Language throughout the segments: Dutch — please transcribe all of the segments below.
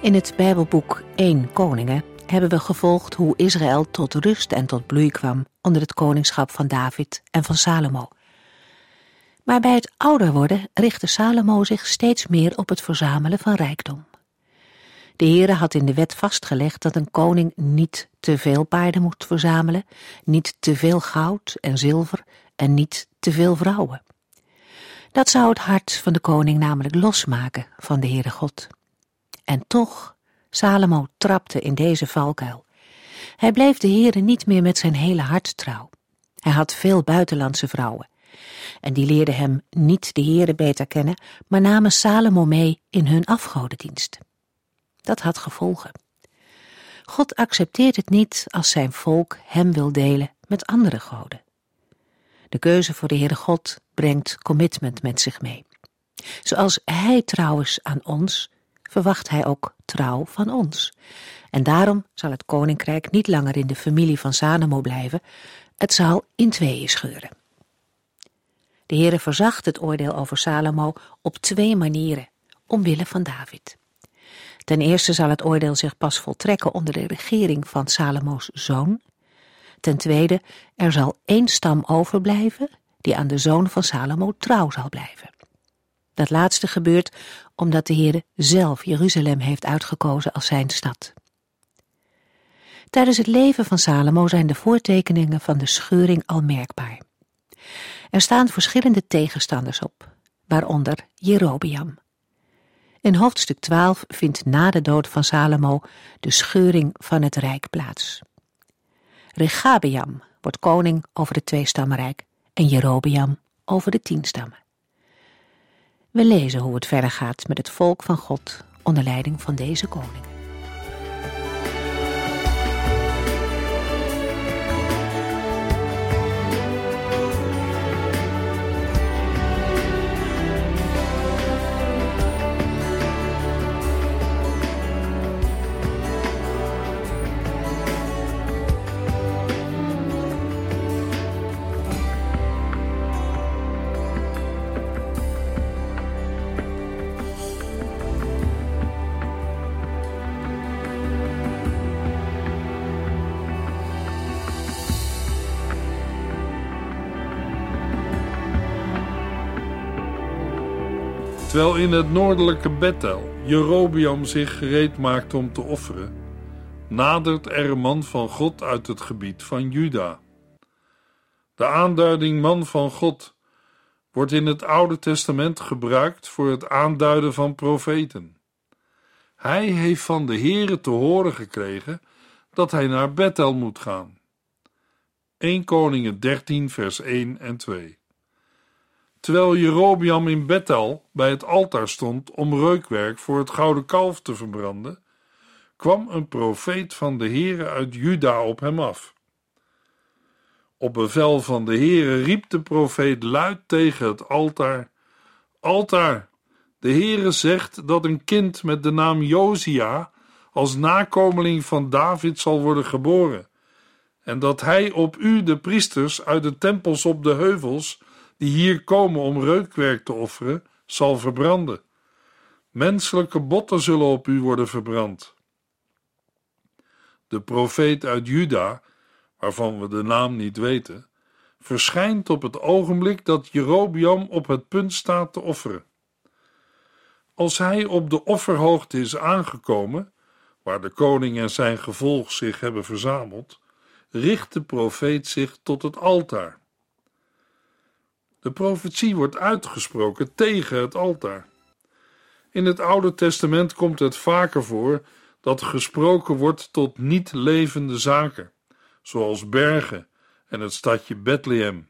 In het Bijbelboek 1 Koningen hebben we gevolgd hoe Israël tot rust en tot bloei kwam onder het koningschap van David en van Salomo. Maar bij het ouder worden richtte Salomo zich steeds meer op het verzamelen van rijkdom. De Heere had in de wet vastgelegd dat een koning niet te veel paarden moest verzamelen, niet te veel goud en zilver en niet te veel vrouwen. Dat zou het hart van de koning namelijk losmaken van de Heere God. En toch, Salomo trapte in deze valkuil. Hij bleef de Heere niet meer met zijn hele hart trouw. Hij had veel buitenlandse vrouwen. En die leerden hem niet de Heere beter kennen, maar namen Salomo mee in hun afgodendienst. Dat had gevolgen. God accepteert het niet als zijn volk hem wil delen met andere goden. De keuze voor de Heere God brengt commitment met zich mee. Zoals Hij trouw is aan ons, verwacht hij ook trouw van ons. En daarom zal het koninkrijk niet langer in de familie van Salomo blijven, het zal in tweeën scheuren. De Heere verzacht het oordeel over Salomo op twee manieren, omwille van David. Ten eerste zal het oordeel zich pas voltrekken onder de regering van Salomo's zoon. Ten tweede, er zal één stam overblijven die aan de zoon van Salomo trouw zal blijven. Dat laatste gebeurt omdat de Heer zelf Jeruzalem heeft uitgekozen als zijn stad. Tijdens het leven van Salomo zijn de voortekeningen van de scheuring al merkbaar. Er staan verschillende tegenstanders op, waaronder Jerobeam. In hoofdstuk 12 vindt na de dood van Salomo de scheuring van het rijk plaats. Regabeam wordt koning over het tweestammenrijk en Jerobeam over de tien stammen. We lezen hoe het verder gaat met het volk van God onder leiding van deze koning. Terwijl in het noordelijke Bethel Jerobiam zich gereed maakt om te offeren, nadert er een man van God uit het gebied van Juda. De aanduiding man van God wordt in het Oude Testament gebruikt voor het aanduiden van profeten. Hij heeft van de Heere te horen gekregen dat hij naar Bethel moet gaan. 1 Koningen 13 vers 1 en 2 Terwijl Jerobiam in Bethel bij het altaar stond om reukwerk voor het gouden kalf te verbranden, kwam een profeet van de Heere uit Juda op hem af. Op bevel van de Heere riep de profeet luid tegen het altaar: Altaar, de Heere zegt dat een kind met de naam Josia als nakomeling van David zal worden geboren, en dat hij op u de priesters uit de tempels op de heuvels die hier komen om reukwerk te offeren, zal verbranden. Menselijke botten zullen op u worden verbrand. De profeet uit Juda, waarvan we de naam niet weten, verschijnt op het ogenblik dat Jerobiam op het punt staat te offeren. Als hij op de offerhoogte is aangekomen, waar de koning en zijn gevolg zich hebben verzameld, richt de profeet zich tot het altaar. De profetie wordt uitgesproken tegen het altaar. In het Oude Testament komt het vaker voor dat gesproken wordt tot niet levende zaken, zoals bergen en het stadje Bethlehem.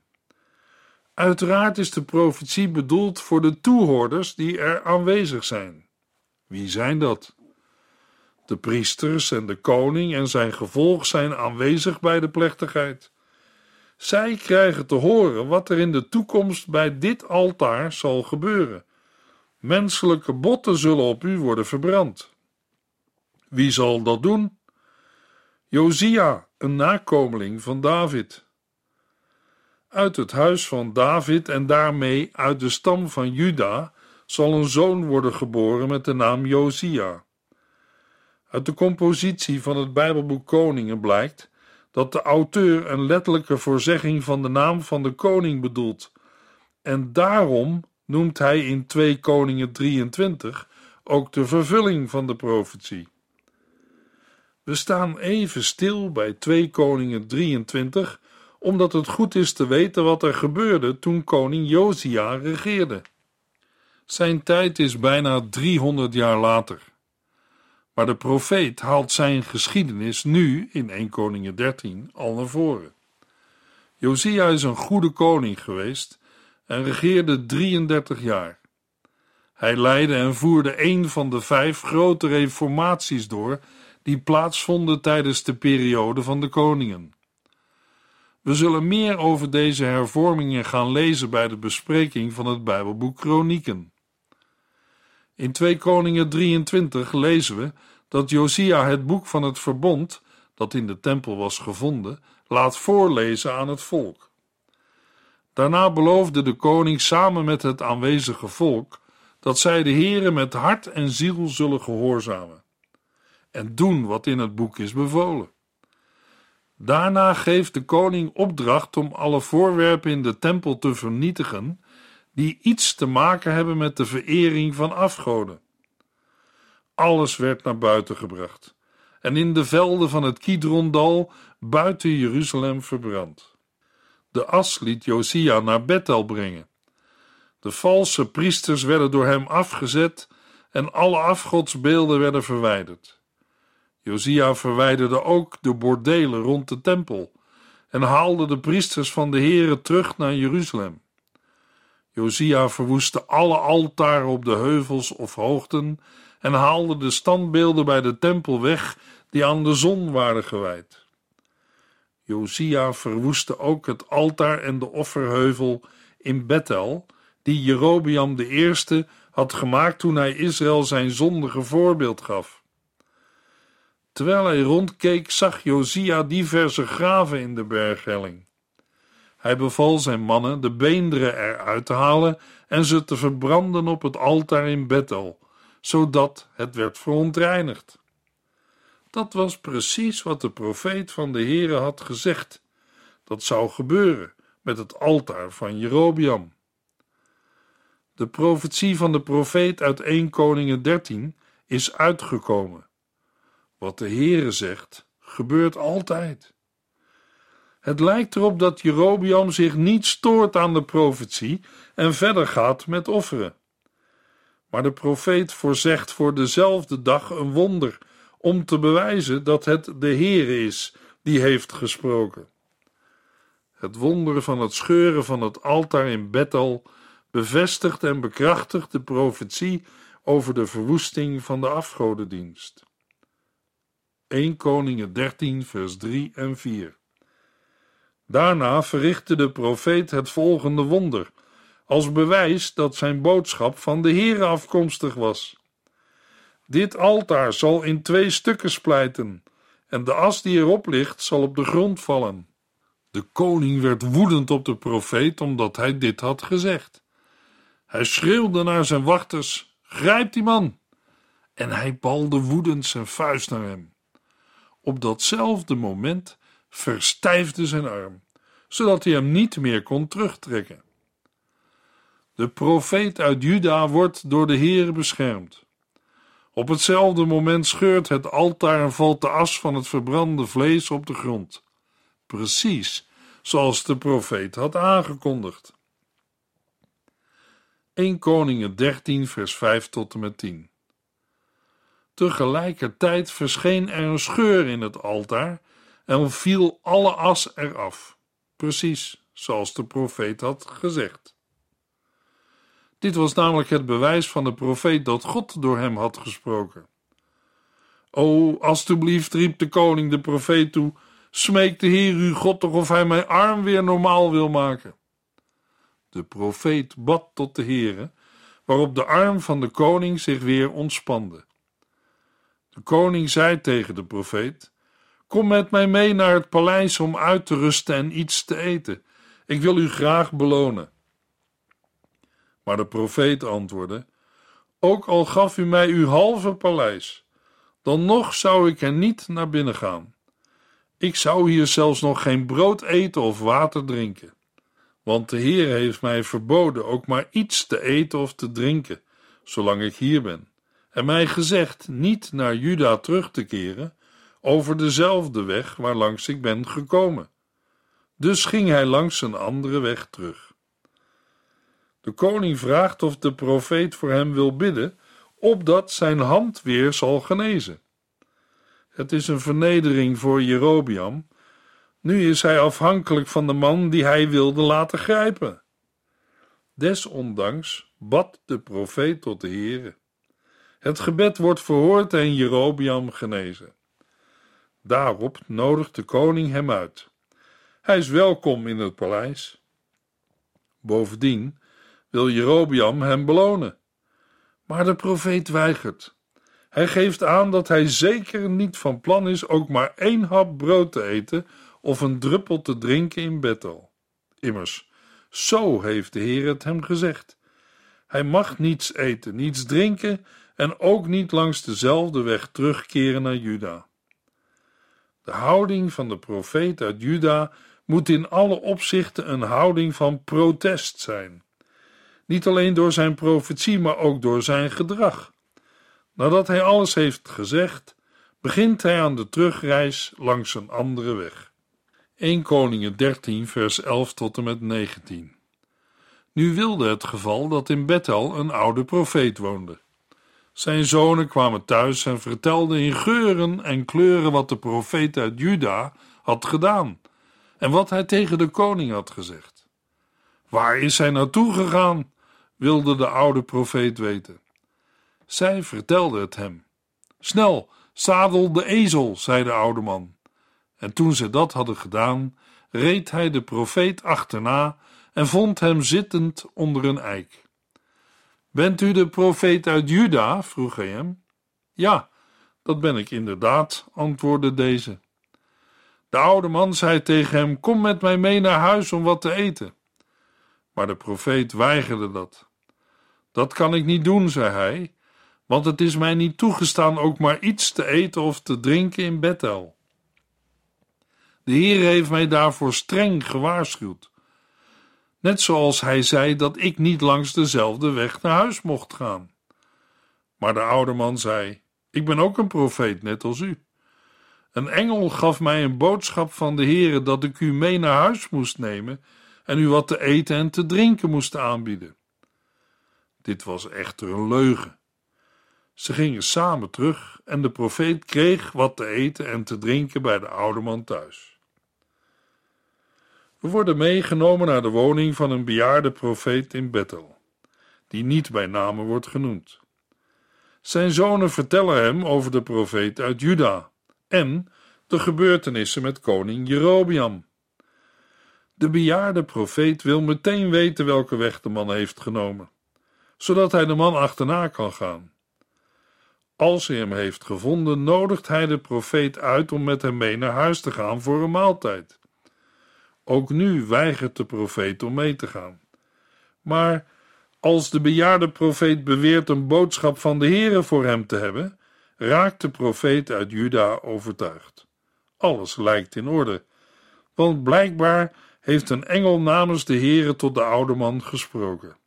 Uiteraard is de profetie bedoeld voor de toehoorders die er aanwezig zijn. Wie zijn dat? De priesters en de koning en zijn gevolg zijn aanwezig bij de plechtigheid. Zij krijgen te horen wat er in de toekomst bij dit altaar zal gebeuren. Menselijke botten zullen op u worden verbrand. Wie zal dat doen? Josia, een nakomeling van David. Uit het huis van David en daarmee uit de stam van Juda zal een zoon worden geboren met de naam Josia. Uit de compositie van het Bijbelboek Koningen blijkt dat de auteur een letterlijke voorzegging van de naam van de koning bedoelt, en daarom noemt hij in 2 Koningen 23 ook de vervulling van de profetie. We staan even stil bij 2 Koningen 23, omdat het goed is te weten wat er gebeurde toen koning Josia regeerde. Zijn tijd is bijna 300 jaar later. Maar de profeet haalt zijn geschiedenis nu, in 1 Koningen 13, al naar voren. Josia is een goede koning geweest en regeerde 33 jaar. Hij leidde en voerde een van de vijf grote reformaties door die plaatsvonden tijdens de periode van de koningen. We zullen meer over deze hervormingen gaan lezen bij de bespreking van het Bijbelboek Kronieken. In 2 Koningen 23 lezen we dat Josia het boek van het verbond, dat in de tempel was gevonden, laat voorlezen aan het volk. Daarna beloofde de koning samen met het aanwezige volk dat zij de Heere met hart en ziel zullen gehoorzamen en doen wat in het boek is bevolen. Daarna geeft de koning opdracht om alle voorwerpen in de tempel te vernietigen die iets te maken hebben met de verering van afgoden. Alles werd naar buiten gebracht en in de velden van het Kidrondal buiten Jeruzalem verbrand. De as liet Josia naar Bethel brengen. De valse priesters werden door hem afgezet en alle afgodsbeelden werden verwijderd. Josia verwijderde ook de bordelen rond de tempel en haalde de priesters van de Here terug naar Jeruzalem. Josia verwoestte alle altaren op de heuvels of hoogten en haalde de standbeelden bij de tempel weg die aan de zon waren gewijd. Josia verwoestte ook het altaar en de offerheuvel in Bethel, die Jerobeam de eerste had gemaakt toen hij Israël zijn zondige voorbeeld gaf. Terwijl hij rondkeek, zag Josia diverse graven in de berghelling. Hij beval zijn mannen de beenderen eruit te halen en ze te verbranden op het altaar in Bethel, zodat het werd verontreinigd. Dat was precies wat de profeet van de Heere had gezegd. Dat zou gebeuren met het altaar van Jerobiam. De profetie van de profeet uit 1 Koningen 13 is uitgekomen. Wat de Heere zegt, gebeurt altijd. Het lijkt erop dat Jerobiam zich niet stoort aan de profetie en verder gaat met offeren. Maar de profeet voorzegt voor dezelfde dag een wonder om te bewijzen dat het de Heere is die heeft gesproken. Het wonder van het scheuren van het altaar in Bethel bevestigt en bekrachtigt de profetie over de verwoesting van de afgodendienst. 1 Koningen 13 vers 3 en 4 Daarna verrichtte de profeet het volgende wonder, als bewijs dat zijn boodschap van de Heere afkomstig was. Dit altaar zal in twee stukken splijten, en de as die erop ligt zal op de grond vallen. De koning werd woedend op de profeet omdat hij dit had gezegd. Hij schreeuwde naar zijn wachters: Grijp die man! En hij balde woedend zijn vuist naar hem. Op datzelfde moment verstijfde zijn arm, zodat hij hem niet meer kon terugtrekken. De profeet uit Juda wordt door de Heer beschermd. Op hetzelfde moment scheurt het altaar en valt de as van het verbrande vlees op de grond. Precies zoals de profeet had aangekondigd. 1 Koningen 13 vers 5 tot en met 10 Tegelijkertijd verscheen er een scheur in het altaar en viel alle as eraf, precies zoals de profeet had gezegd. Dit was namelijk het bewijs van de profeet dat God door hem had gesproken. O, alstublieft, riep de koning de profeet toe, smeek de Heer uw God toch of hij mijn arm weer normaal wil maken. De profeet bad tot de Heere, waarop de arm van de koning zich weer ontspande. De koning zei tegen de profeet: Kom met mij mee naar het paleis om uit te rusten en iets te eten. Ik wil u graag belonen. Maar de profeet antwoordde: Ook al gaf u mij uw halve paleis, dan nog zou ik er niet naar binnen gaan. Ik zou hier zelfs nog geen brood eten of water drinken. Want de Heer heeft mij verboden ook maar iets te eten of te drinken, zolang ik hier ben, en mij gezegd niet naar Juda terug te keren over dezelfde weg waarlangs ik ben gekomen. Dus ging hij langs een andere weg terug. De koning vraagt of de profeet voor hem wil bidden, opdat zijn hand weer zal genezen. Het is een vernedering voor Jerobiam. Nu is hij afhankelijk van de man die hij wilde laten grijpen. Desondanks bad de profeet tot de Heere. Het gebed wordt verhoord en Jerobiam genezen. Daarop nodigt de koning hem uit. Hij is welkom in het paleis. Bovendien wil Jerobiam hem belonen. Maar de profeet weigert. Hij geeft aan dat hij zeker niet van plan is ook maar één hap brood te eten of een druppel te drinken in Bethel. Immers, zo heeft de Heer het hem gezegd. Hij mag niets eten, niets drinken en ook niet langs dezelfde weg terugkeren naar Juda. De houding van de profeet uit Juda moet in alle opzichten een houding van protest zijn. Niet alleen door zijn profetie, maar ook door zijn gedrag. Nadat hij alles heeft gezegd, begint hij aan de terugreis langs een andere weg. 1 Koningen 13, vers 11 tot en met 19. Nu wilde het geval dat in Bethel een oude profeet woonde. Zijn zonen kwamen thuis en vertelden in geuren en kleuren wat de profeet uit Juda had gedaan en wat hij tegen de koning had gezegd. Waar is hij naartoe gegaan? wilde de oude profeet weten. Zij vertelde het hem. Snel, zadel de ezel, zei de oude man. En toen ze dat hadden gedaan, reed hij de profeet achterna en vond hem zittend onder een eik. Bent u de profeet uit Juda? vroeg hij hem. Ja, dat ben ik inderdaad, antwoordde deze. De oude man zei tegen hem: Kom met mij mee naar huis om wat te eten. Maar de profeet weigerde dat. Dat kan ik niet doen, zei hij, want het is mij niet toegestaan ook maar iets te eten of te drinken in Bethel. De Heer heeft mij daarvoor streng gewaarschuwd. Net zoals hij zei dat ik niet langs dezelfde weg naar huis mocht gaan. Maar de oude man zei: Ik ben ook een profeet, net als u. Een engel gaf mij een boodschap van de Heere dat ik u mee naar huis moest nemen en u wat te eten en te drinken moest aanbieden. Dit was echter een leugen. Ze gingen samen terug en de profeet kreeg wat te eten en te drinken bij de oude man thuis. We worden meegenomen naar de woning van een bejaarde profeet in Bethel, die niet bij name wordt genoemd. Zijn zonen vertellen hem over de profeet uit Juda en de gebeurtenissen met koning Jerobiam. De bejaarde profeet wil meteen weten welke weg de man heeft genomen zodat hij de man achterna kan gaan. Als hij hem heeft gevonden, nodigt hij de profeet uit om met hem mee naar huis te gaan voor een maaltijd. Ook nu weigert de profeet om mee te gaan. Maar als de bejaarde profeet beweert een boodschap van de Heere voor hem te hebben, raakt de profeet uit Juda overtuigd. Alles lijkt in orde, want blijkbaar heeft een engel namens de Heere tot de oude man gesproken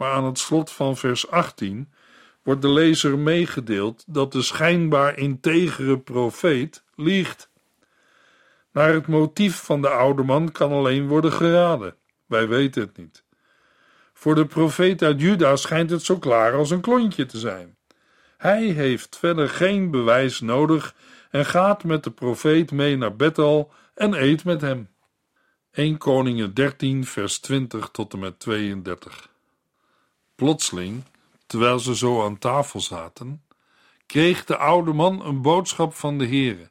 maar aan het slot van vers 18 wordt de lezer meegedeeld dat de schijnbaar integere profeet liegt. Naar het motief van de oude man kan alleen worden geraden. Wij weten het niet. Voor de profeet uit Juda schijnt het zo klaar als een klontje te zijn. Hij heeft verder geen bewijs nodig en gaat met de profeet mee naar Bethel en eet met hem. 1 Koningen 13 vers 20 tot en met 32 Plotseling, terwijl ze zo aan tafel zaten, kreeg de oude man een boodschap van de Heere.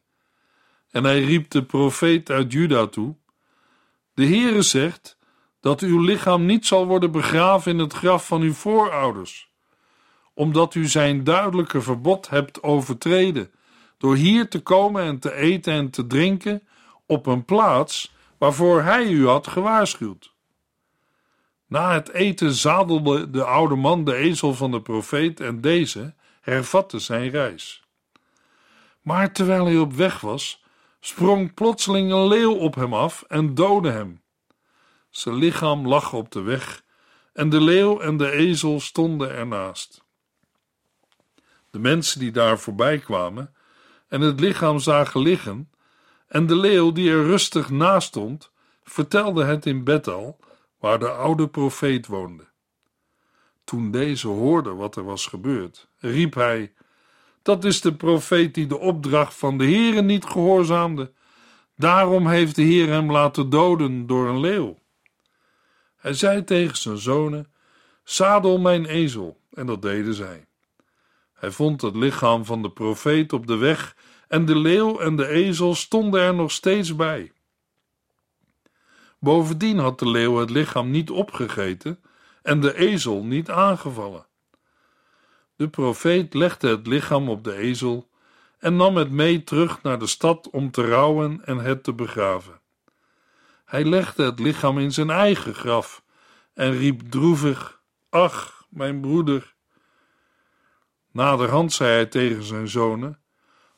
En hij riep de profeet uit Juda toe: De Heere zegt dat uw lichaam niet zal worden begraven in het graf van uw voorouders, omdat u zijn duidelijke verbod hebt overtreden door hier te komen en te eten en te drinken op een plaats waarvoor hij u had gewaarschuwd. Na het eten zadelde de oude man de ezel van de profeet en deze hervatte zijn reis. Maar terwijl hij op weg was, sprong plotseling een leeuw op hem af en doodde hem. Zijn lichaam lag op de weg en de leeuw en de ezel stonden ernaast. De mensen die daar voorbij kwamen en het lichaam zagen liggen, en de leeuw die er rustig naast stond, vertelde het in Bethel, waar de oude profeet woonde. Toen deze hoorde wat er was gebeurd, riep hij: Dat is de profeet die de opdracht van de Heere niet gehoorzaamde. Daarom heeft de Heer hem laten doden door een leeuw. Hij zei tegen zijn zonen: Zadel mijn ezel, en dat deden zij. Hij vond het lichaam van de profeet op de weg en de leeuw en de ezel stonden er nog steeds bij. Bovendien had de leeuw het lichaam niet opgegeten en de ezel niet aangevallen. De profeet legde het lichaam op de ezel en nam het mee terug naar de stad om te rouwen en het te begraven. Hij legde het lichaam in zijn eigen graf en riep droevig: Ach, mijn broeder! Naderhand zei hij tegen zijn zonen: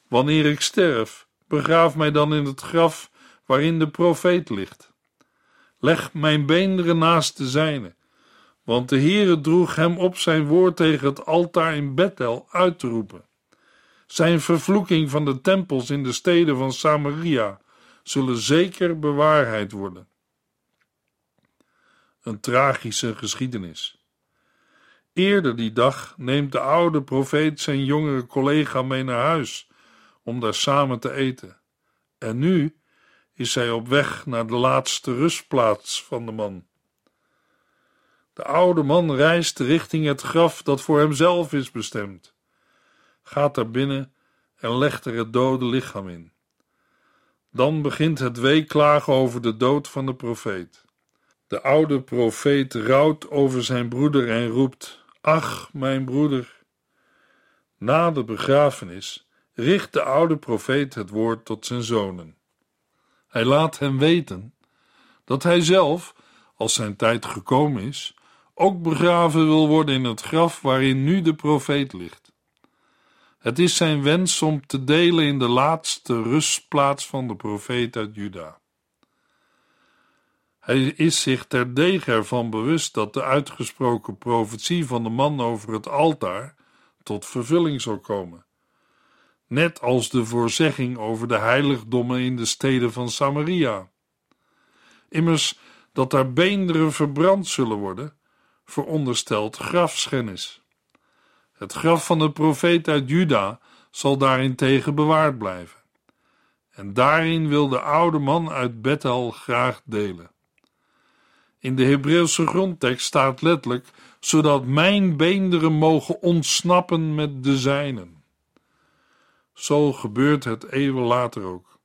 Wanneer ik sterf, begraaf mij dan in het graf waarin de profeet ligt. Leg mijn beenderen naast de zijne, want de Heere droeg hem op zijn woord tegen het altaar in Bethel uit te roepen. Zijn vervloeking van de tempels in de steden van Samaria zullen zeker bewaarheid worden. Een tragische geschiedenis. Eerder die dag neemt de oude profeet zijn jongere collega mee naar huis om daar samen te eten. En nu is hij op weg naar de laatste rustplaats van de man. De oude man reist richting het graf dat voor hemzelf is bestemd, gaat daar binnen en legt er het dode lichaam in. Dan begint het weeklagen over de dood van de profeet. De oude profeet rouwt over zijn broeder en roept: Ach, mijn broeder! Na de begrafenis richt de oude profeet het woord tot zijn zonen. Hij laat hen weten dat hij zelf, als zijn tijd gekomen is, ook begraven wil worden in het graf waarin nu de profeet ligt. Het is zijn wens om te delen in de laatste rustplaats van de profeet uit Juda. Hij is zich terdege ervan bewust dat de uitgesproken profetie van de man over het altaar tot vervulling zal komen net als de voorzegging over de heiligdommen in de steden van Samaria. Immers dat daar beenderen verbrand zullen worden, veronderstelt grafschennis. Het graf van de profeet uit Juda zal daarentegen bewaard blijven. En daarin wil de oude man uit Bethel graag delen. In de Hebreeuwse grondtekst staat letterlijk: zodat mijn beenderen mogen ontsnappen met de zijnen. Zo gebeurt het eeuwen later ook.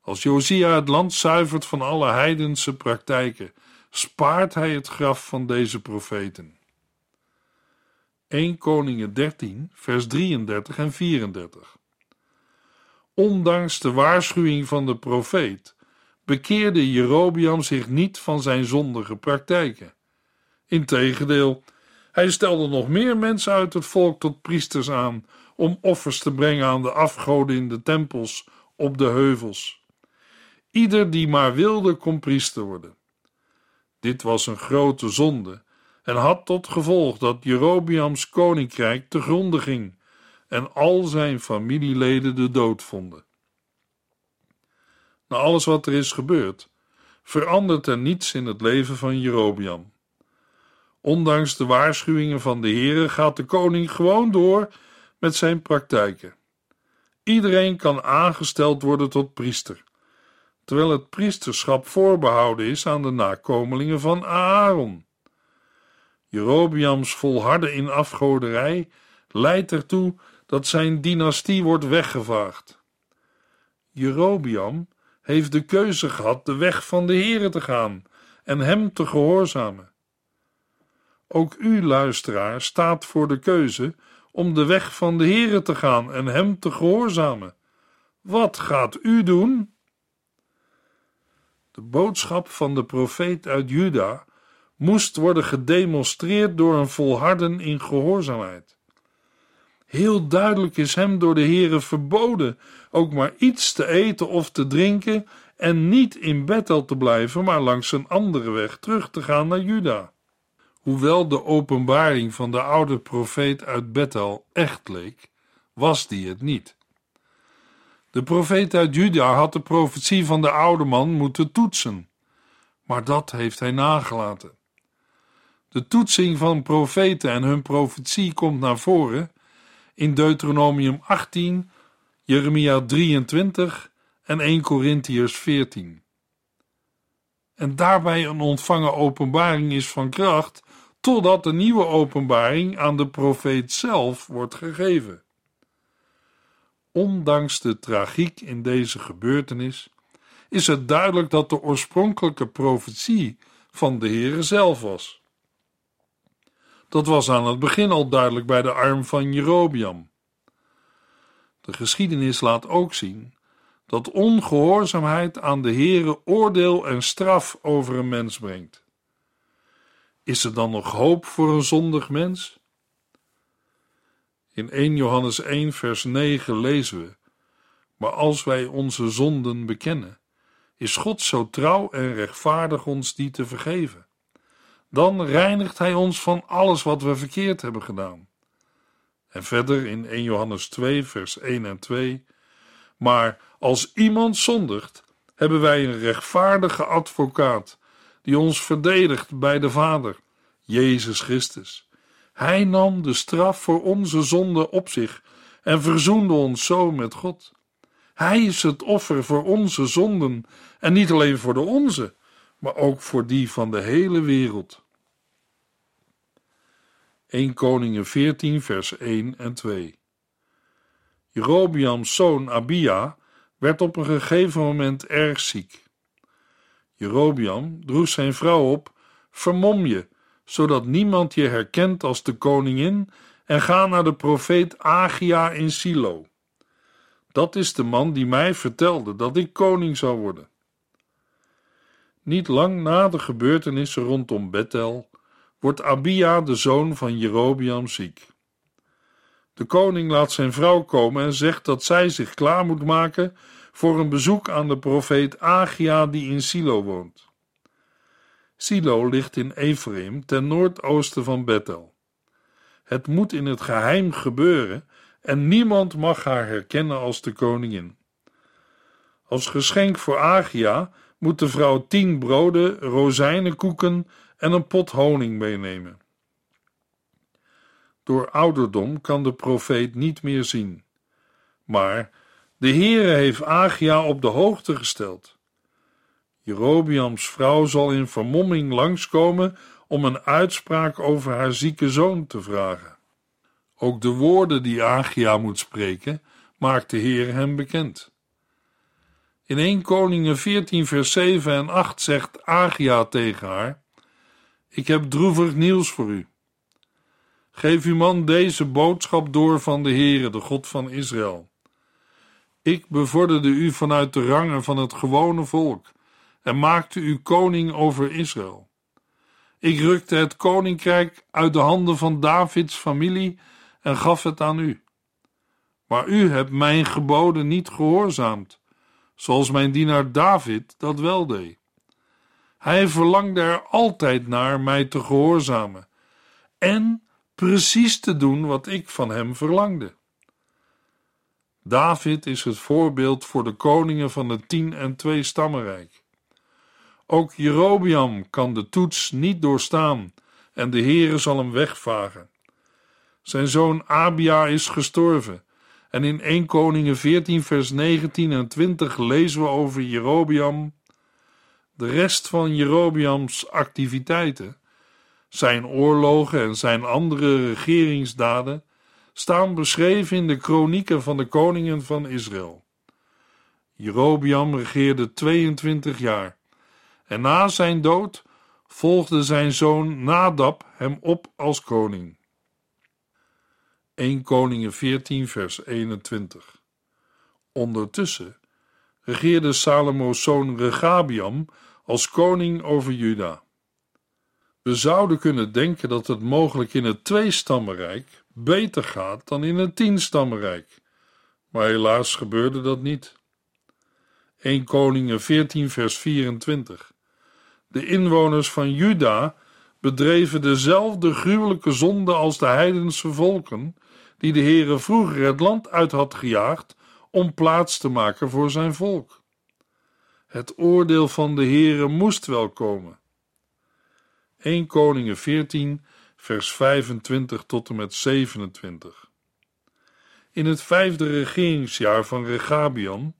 Als Josia het land zuivert van alle heidense praktijken, spaart hij het graf van deze profeten. 1 Koningen 13, vers 33 en 34. Ondanks de waarschuwing van de profeet bekeerde Jerobiam zich niet van zijn zondige praktijken. Integendeel, hij stelde nog meer mensen uit het volk tot priesters aan om offers te brengen aan de afgoden in de tempels op de heuvels. Ieder die maar wilde, kon priester worden. Dit was een grote zonde en had tot gevolg dat Jerobiams koninkrijk te gronde ging en al zijn familieleden de dood vonden. Na alles wat er is gebeurd, verandert er niets in het leven van Jerobiam. Ondanks de waarschuwingen van de Heere gaat de koning gewoon door met zijn praktijken. Iedereen kan aangesteld worden tot priester, terwijl het priesterschap voorbehouden is aan de nakomelingen van Aaron. Jerobiams volharden in afgoderij leidt ertoe dat zijn dynastie wordt weggevaagd. Jerobiam heeft de keuze gehad de weg van de Here te gaan en hem te gehoorzamen. Ook u, luisteraar, staat voor de keuze om de weg van de Here te gaan en hem te gehoorzamen. Wat gaat u doen? De boodschap van de profeet uit Juda moest worden gedemonstreerd door een volharden in gehoorzaamheid. Heel duidelijk is hem door de Heere verboden ook maar iets te eten of te drinken en niet in Bethel te blijven, maar langs een andere weg terug te gaan naar Juda. Hoewel de openbaring van de oude profeet uit Bethel echt leek, was die het niet. De profeet uit Juda had de profetie van de oude man moeten toetsen, maar dat heeft hij nagelaten. De toetsing van profeten en hun profetie komt naar voren in Deuteronomium 18, Jeremia 23 en 1 Corinthiërs 14. En daarbij een ontvangen openbaring is van kracht, totdat de nieuwe openbaring aan de profeet zelf wordt gegeven. Ondanks de tragiek in deze gebeurtenis is het duidelijk dat de oorspronkelijke profetie van de Heere zelf was. Dat was aan het begin al duidelijk bij de arm van Jerobiam. De geschiedenis laat ook zien dat ongehoorzaamheid aan de Heere oordeel en straf over een mens brengt. Is er dan nog hoop voor een zondig mens? In 1 Johannes 1 vers 9 lezen we: Maar als wij onze zonden bekennen, is God zo trouw en rechtvaardig ons die te vergeven dan reinigt Hij ons van alles wat we verkeerd hebben gedaan. En verder in 1 Johannes 2, vers 1 en 2. Maar als iemand zondigt, hebben wij een rechtvaardige advocaat die ons verdedigt bij de Vader, Jezus Christus. Hij nam de straf voor onze zonde op zich en verzoende ons zo met God. Hij is het offer voor onze zonden en niet alleen voor de onze, maar ook voor die van de hele wereld. 1 Koningen 14 vers 1 en 2 Jerobiams zoon Abia werd op een gegeven moment erg ziek. Jerobiam droeg zijn vrouw op, vermom je, zodat niemand je herkent als de koningin en ga naar de profeet Agia in Silo. Dat is de man die mij vertelde dat ik koning zou worden. Niet lang na de gebeurtenissen rondom Bethel wordt Abia, de zoon van Jerobiam, ziek. De koning laat zijn vrouw komen en zegt dat zij zich klaar moet maken voor een bezoek aan de profeet Agia die in Silo woont. Silo ligt in Ephraim ten noordoosten van Bethel. Het moet in het geheim gebeuren en niemand mag haar herkennen als de koningin. Als geschenk voor Agia moet de vrouw tien broden, rozijnenkoeken en een pot honing meenemen. Door ouderdom kan de profeet niet meer zien, maar de Heere heeft Agia op de hoogte gesteld. Jerobiams vrouw zal in vermomming langskomen om een uitspraak over haar zieke zoon te vragen. Ook de woorden die Agia moet spreken, maakt de Heer hem bekend. In 1 Koningen 14 vers 7 en 8 zegt Agia tegen haar: ik heb droevig nieuws voor u. Geef uw man deze boodschap door van de Heere, de God van Israël. Ik bevorderde u vanuit de rangen van het gewone volk en maakte u koning over Israël. Ik rukte het koninkrijk uit de handen van Davids familie en gaf het aan u. Maar u hebt mijn geboden niet gehoorzaamd, zoals mijn dienaar David dat wel deed. Hij verlangde er altijd naar mij te gehoorzamen en precies te doen wat ik van hem verlangde. David is het voorbeeld voor de koningen van het tien en twee stammenrijk. Ook Jerobiam kan de toets niet doorstaan en de Heere zal hem wegvagen. Zijn zoon Abia is gestorven en in 1 Koningen 14 vers 19 en 20 lezen we over Jerobiam de rest van Jerobiams activiteiten, zijn oorlogen en zijn andere regeringsdaden, staan beschreven in de kronieken van de koningen van Israël. Jerobiam regeerde 22 jaar en na zijn dood volgde zijn zoon Nadab hem op als koning. 1 Koningen 14 vers 21 Ondertussen regeerde Salomo's zoon Regabiam als koning over Juda. We zouden kunnen denken dat het mogelijk in het tweestammenrijk beter gaat dan in het tienstammenrijk, maar helaas gebeurde dat niet. 1 Koningen 14 vers 24 De inwoners van Juda bedreven dezelfde gruwelijke zonde als de heidense volken, die de Heere vroeger het land uit had gejaagd om plaats te maken voor zijn volk. Het oordeel van de Heere moest wel komen. 1 Koningen 14, vers 25 tot en met 27. In het vijfde regeringsjaar van Regabian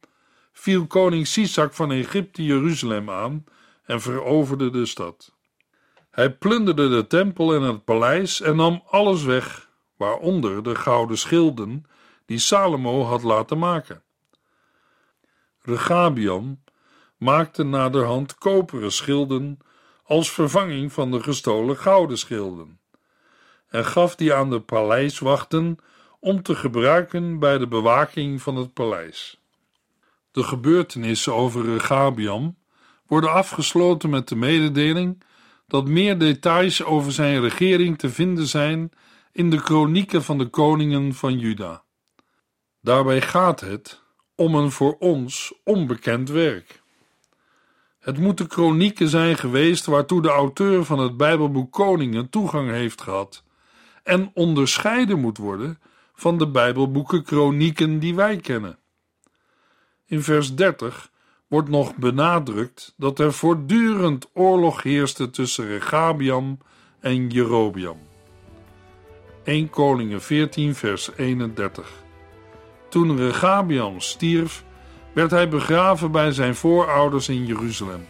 viel koning Sisak van Egypte Jeruzalem aan en veroverde de stad. Hij plunderde de tempel en het paleis en nam alles weg, waaronder de gouden schilden die Salomo had laten maken. Regabian maakte naderhand koperen schilden als vervanging van de gestolen gouden schilden en gaf die aan de paleiswachten om te gebruiken bij de bewaking van het paleis. De gebeurtenissen over Regabiam worden afgesloten met de mededeling dat meer details over zijn regering te vinden zijn in de kronieken van de koningen van Juda. Daarbij gaat het om een voor ons onbekend werk. Het moeten kronieken zijn geweest waartoe de auteur van het Bijbelboek Koningen toegang heeft gehad en onderscheiden moet worden van de Bijbelboeken kronieken die wij kennen. In vers 30 wordt nog benadrukt dat er voortdurend oorlog heerste tussen Regabiam en Jerobiam. 1 Koningen 14 vers 31 Toen Regabiam stierf, werd hij begraven bij zijn voorouders in Jeruzalem.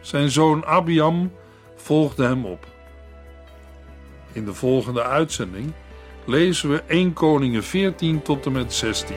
Zijn zoon Abiam volgde hem op. In de volgende uitzending lezen we 1 Koningen 14 tot en met 16.